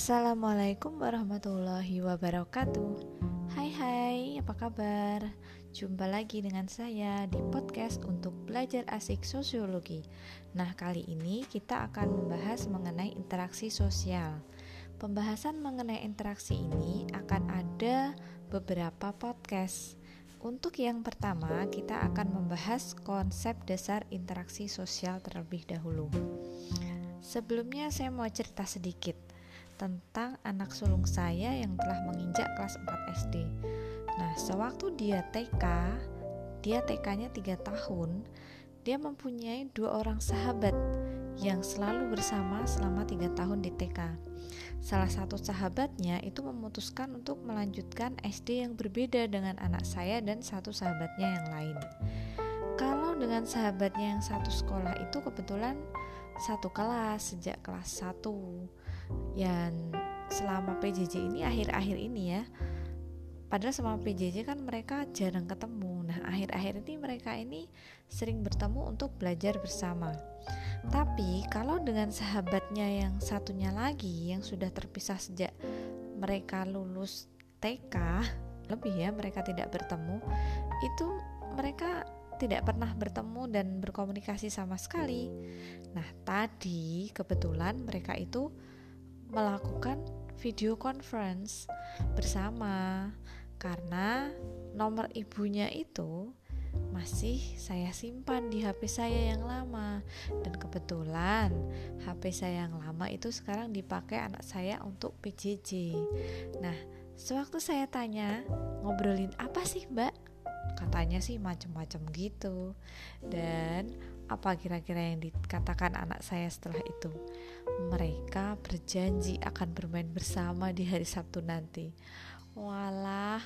Assalamualaikum warahmatullahi wabarakatuh. Hai hai, apa kabar? Jumpa lagi dengan saya di podcast untuk belajar asik sosiologi. Nah kali ini kita akan membahas mengenai interaksi sosial. Pembahasan mengenai interaksi ini akan ada beberapa podcast. Untuk yang pertama, kita akan membahas konsep dasar interaksi sosial terlebih dahulu. Sebelumnya saya mau cerita sedikit tentang anak sulung saya yang telah menginjak kelas 4 SD. Nah, sewaktu dia TK, dia TK-nya 3 tahun, dia mempunyai dua orang sahabat yang selalu bersama selama 3 tahun di TK. Salah satu sahabatnya itu memutuskan untuk melanjutkan SD yang berbeda dengan anak saya dan satu sahabatnya yang lain. Kalau dengan sahabatnya yang satu sekolah itu kebetulan satu kelas sejak kelas 1 yang selama PJJ ini akhir-akhir ini ya padahal selama PJJ kan mereka jarang ketemu nah akhir-akhir ini mereka ini sering bertemu untuk belajar bersama tapi kalau dengan sahabatnya yang satunya lagi yang sudah terpisah sejak mereka lulus TK lebih ya mereka tidak bertemu itu mereka tidak pernah bertemu dan berkomunikasi sama sekali. Nah, tadi kebetulan mereka itu melakukan video conference bersama karena nomor ibunya itu masih saya simpan di HP saya yang lama dan kebetulan HP saya yang lama itu sekarang dipakai anak saya untuk PJJ. Nah, sewaktu saya tanya, ngobrolin apa sih, Mbak? katanya sih macam-macam gitu dan apa kira-kira yang dikatakan anak saya setelah itu? Mereka berjanji akan bermain bersama di hari Sabtu nanti. Walah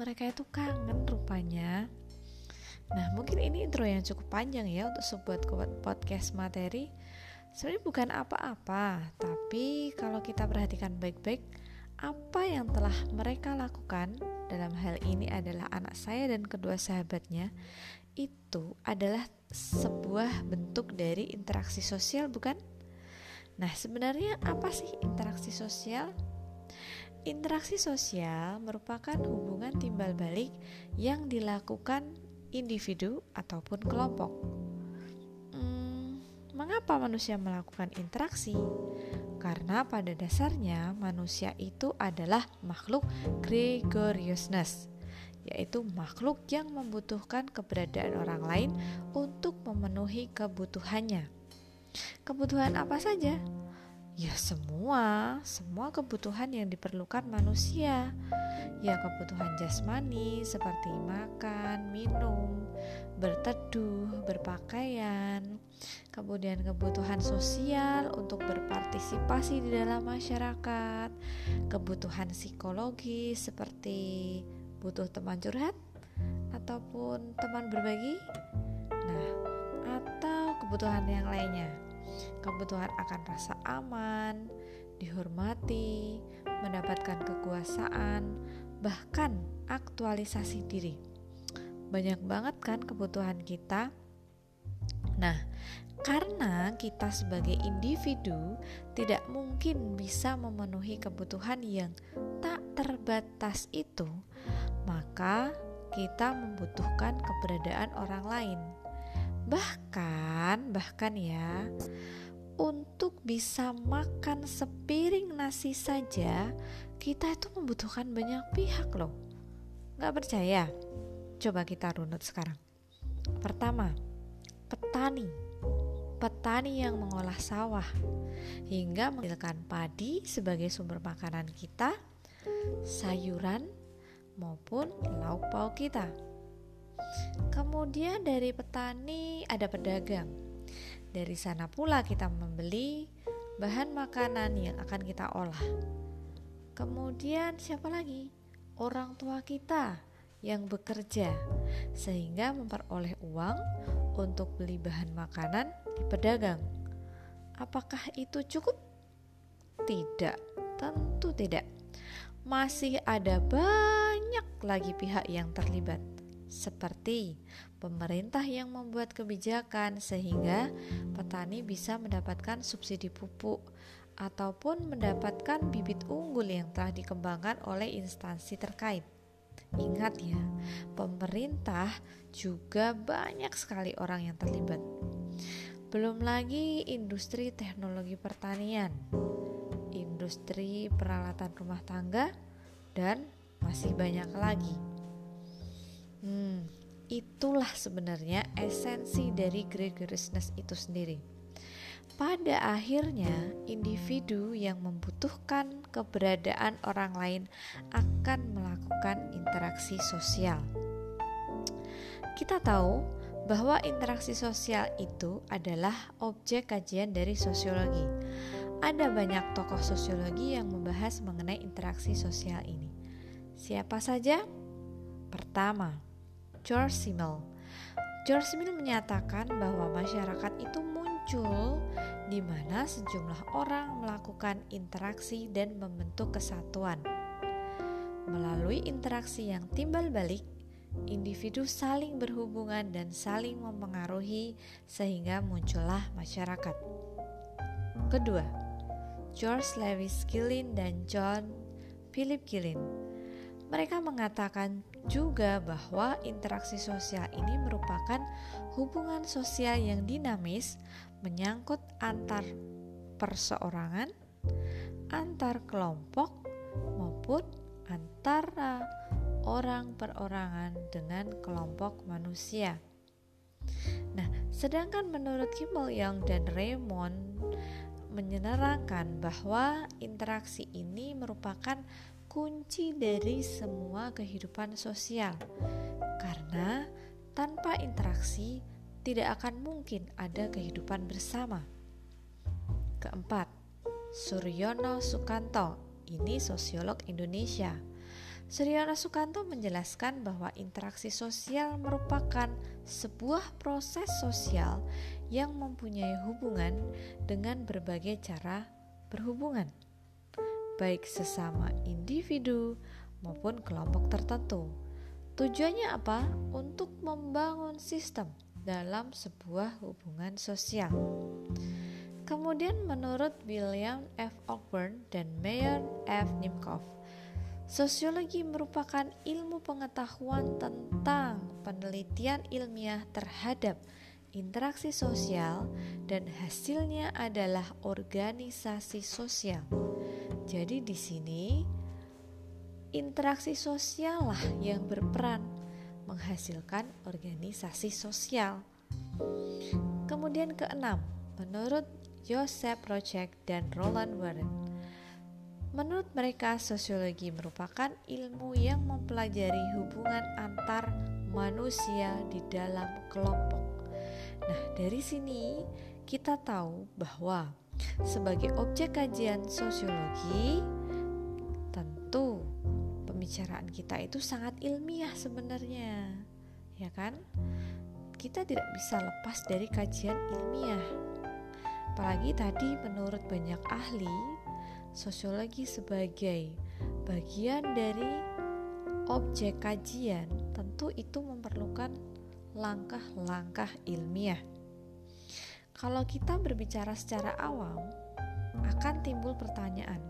mereka itu kangen rupanya. Nah mungkin ini intro yang cukup panjang ya untuk sebuah podcast materi. Sebenarnya bukan apa-apa tapi kalau kita perhatikan baik-baik apa yang telah mereka lakukan dalam hal ini adalah anak saya dan kedua sahabatnya itu adalah sebuah bentuk dari interaksi sosial bukan? Nah, sebenarnya apa sih interaksi sosial? Interaksi sosial merupakan hubungan timbal balik yang dilakukan individu ataupun kelompok. Hmm, mengapa manusia melakukan interaksi? karena pada dasarnya manusia itu adalah makhluk gregariousness yaitu makhluk yang membutuhkan keberadaan orang lain untuk memenuhi kebutuhannya. Kebutuhan apa saja? Ya semua, semua kebutuhan yang diperlukan manusia. Ya kebutuhan jasmani seperti makan, minum, berteduh, berpakaian. Kemudian kebutuhan sosial untuk berpartisipasi di dalam masyarakat. Kebutuhan psikologis seperti butuh teman curhat ataupun teman berbagi. Nah, atau kebutuhan yang lainnya kebutuhan akan rasa aman, dihormati, mendapatkan kekuasaan, bahkan aktualisasi diri. Banyak banget kan kebutuhan kita. Nah, karena kita sebagai individu tidak mungkin bisa memenuhi kebutuhan yang tak terbatas itu, maka kita membutuhkan keberadaan orang lain Bahkan, bahkan ya, untuk bisa makan sepiring nasi saja, kita itu membutuhkan banyak pihak loh. Gak percaya? Coba kita runut sekarang. Pertama, petani. Petani yang mengolah sawah hingga menghasilkan padi sebagai sumber makanan kita, sayuran, maupun lauk pauk kita. Kemudian dari petani ada pedagang. Dari sana pula kita membeli bahan makanan yang akan kita olah. Kemudian siapa lagi? Orang tua kita yang bekerja sehingga memperoleh uang untuk beli bahan makanan di pedagang. Apakah itu cukup? Tidak, tentu tidak. Masih ada banyak lagi pihak yang terlibat seperti pemerintah yang membuat kebijakan sehingga petani bisa mendapatkan subsidi pupuk ataupun mendapatkan bibit unggul yang telah dikembangkan oleh instansi terkait. Ingat ya, pemerintah juga banyak sekali orang yang terlibat. Belum lagi industri teknologi pertanian, industri peralatan rumah tangga, dan masih banyak lagi. Hmm, itulah sebenarnya esensi dari gregariousness itu sendiri pada akhirnya, individu yang membutuhkan keberadaan orang lain akan melakukan interaksi sosial. Kita tahu bahwa interaksi sosial itu adalah objek kajian dari sosiologi. Ada banyak tokoh sosiologi yang membahas mengenai interaksi sosial ini. Siapa saja? Pertama, George Simmel. George Simmel menyatakan bahwa masyarakat itu muncul di mana sejumlah orang melakukan interaksi dan membentuk kesatuan. Melalui interaksi yang timbal balik, individu saling berhubungan dan saling mempengaruhi sehingga muncullah masyarakat. Kedua, George Lewis Gillin dan John Philip Gillin. Mereka mengatakan juga bahwa interaksi sosial ini merupakan hubungan sosial yang dinamis menyangkut antar perseorangan, antar kelompok, maupun antara orang perorangan dengan kelompok manusia. Nah, sedangkan menurut Kimmel Young dan Raymond menerangkan bahwa interaksi ini merupakan kunci dari semua kehidupan sosial. Karena tanpa interaksi tidak akan mungkin ada kehidupan bersama. Keempat, Suryono Sukanto, ini sosiolog Indonesia. Suryono Sukanto menjelaskan bahwa interaksi sosial merupakan sebuah proses sosial yang mempunyai hubungan dengan berbagai cara berhubungan, baik sesama individu maupun kelompok tertentu. Tujuannya apa? Untuk membangun sistem dalam sebuah hubungan sosial. Kemudian menurut William F. Ogburn dan Mayer F. Nimkov, sosiologi merupakan ilmu pengetahuan tentang penelitian ilmiah terhadap interaksi sosial dan hasilnya adalah organisasi sosial. Jadi di sini interaksi sosial lah yang berperan menghasilkan organisasi sosial. Kemudian keenam, menurut Joseph Project dan Roland Warren, menurut mereka sosiologi merupakan ilmu yang mempelajari hubungan antar manusia di dalam kelompok. Nah, dari sini kita tahu bahwa sebagai objek kajian sosiologi tentu pembicaraan kita itu sangat ilmiah sebenarnya, ya kan? Kita tidak bisa lepas dari kajian ilmiah. Apalagi tadi menurut banyak ahli, sosiologi sebagai bagian dari objek kajian tentu itu memerlukan langkah-langkah ilmiah. Kalau kita berbicara secara awam, akan timbul pertanyaan,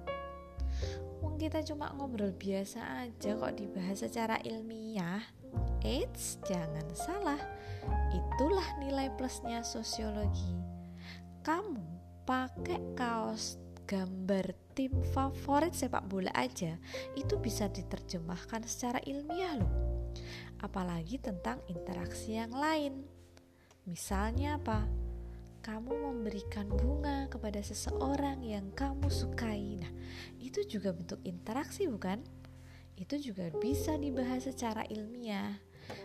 Wong kita cuma ngobrol biasa aja kok dibahas secara ilmiah. Eits, jangan salah. Itulah nilai plusnya sosiologi. Kamu pakai kaos gambar tim favorit sepak bola aja itu bisa diterjemahkan secara ilmiah loh. Apalagi tentang interaksi yang lain. Misalnya apa? Kamu memberikan bunga kepada seseorang yang kamu sukai. Nah, itu juga bentuk interaksi, bukan? Itu juga bisa dibahas secara ilmiah.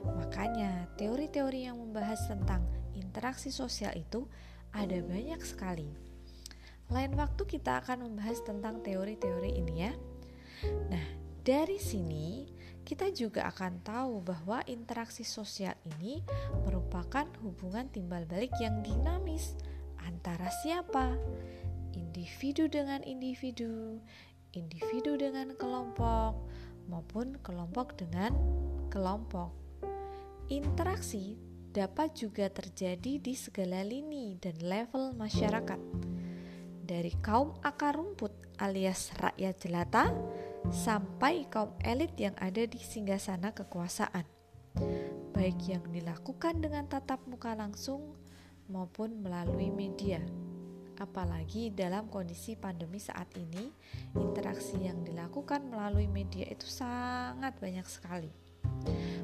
Makanya, teori-teori yang membahas tentang interaksi sosial itu ada banyak sekali. Lain waktu kita akan membahas tentang teori-teori ini ya. Nah, dari sini kita juga akan tahu bahwa interaksi sosial ini merupakan hubungan timbal balik yang dinamis antara siapa? Individu dengan individu, individu dengan kelompok, maupun kelompok dengan kelompok. Interaksi dapat juga terjadi di segala lini dan level masyarakat. dari kaum akar rumput alias rakyat jelata sampai kaum elit yang ada di singgasana kekuasaan. Baik yang dilakukan dengan tatap muka langsung maupun melalui media. Apalagi dalam kondisi pandemi saat ini, interaksi yang dilakukan melalui media itu sangat banyak sekali.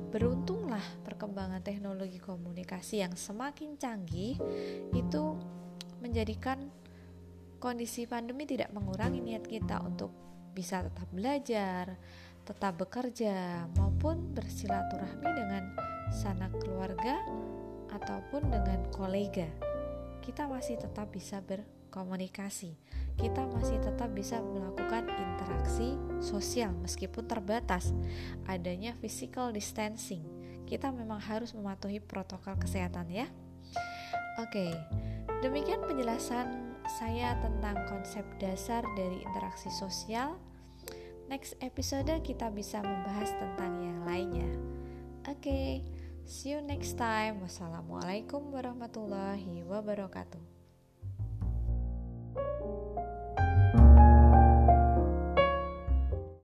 Beruntunglah perkembangan teknologi komunikasi yang semakin canggih itu menjadikan kondisi pandemi tidak mengurangi niat kita untuk bisa tetap belajar, tetap bekerja, maupun bersilaturahmi dengan sanak keluarga ataupun dengan kolega kita masih tetap bisa berkomunikasi. Kita masih tetap bisa melakukan interaksi sosial meskipun terbatas. Adanya physical distancing. Kita memang harus mematuhi protokol kesehatan ya. Oke. Demikian penjelasan saya tentang konsep dasar dari interaksi sosial. Next episode kita bisa membahas tentang yang lainnya. Oke. Okay. See you next time. Wassalamualaikum warahmatullahi wabarakatuh.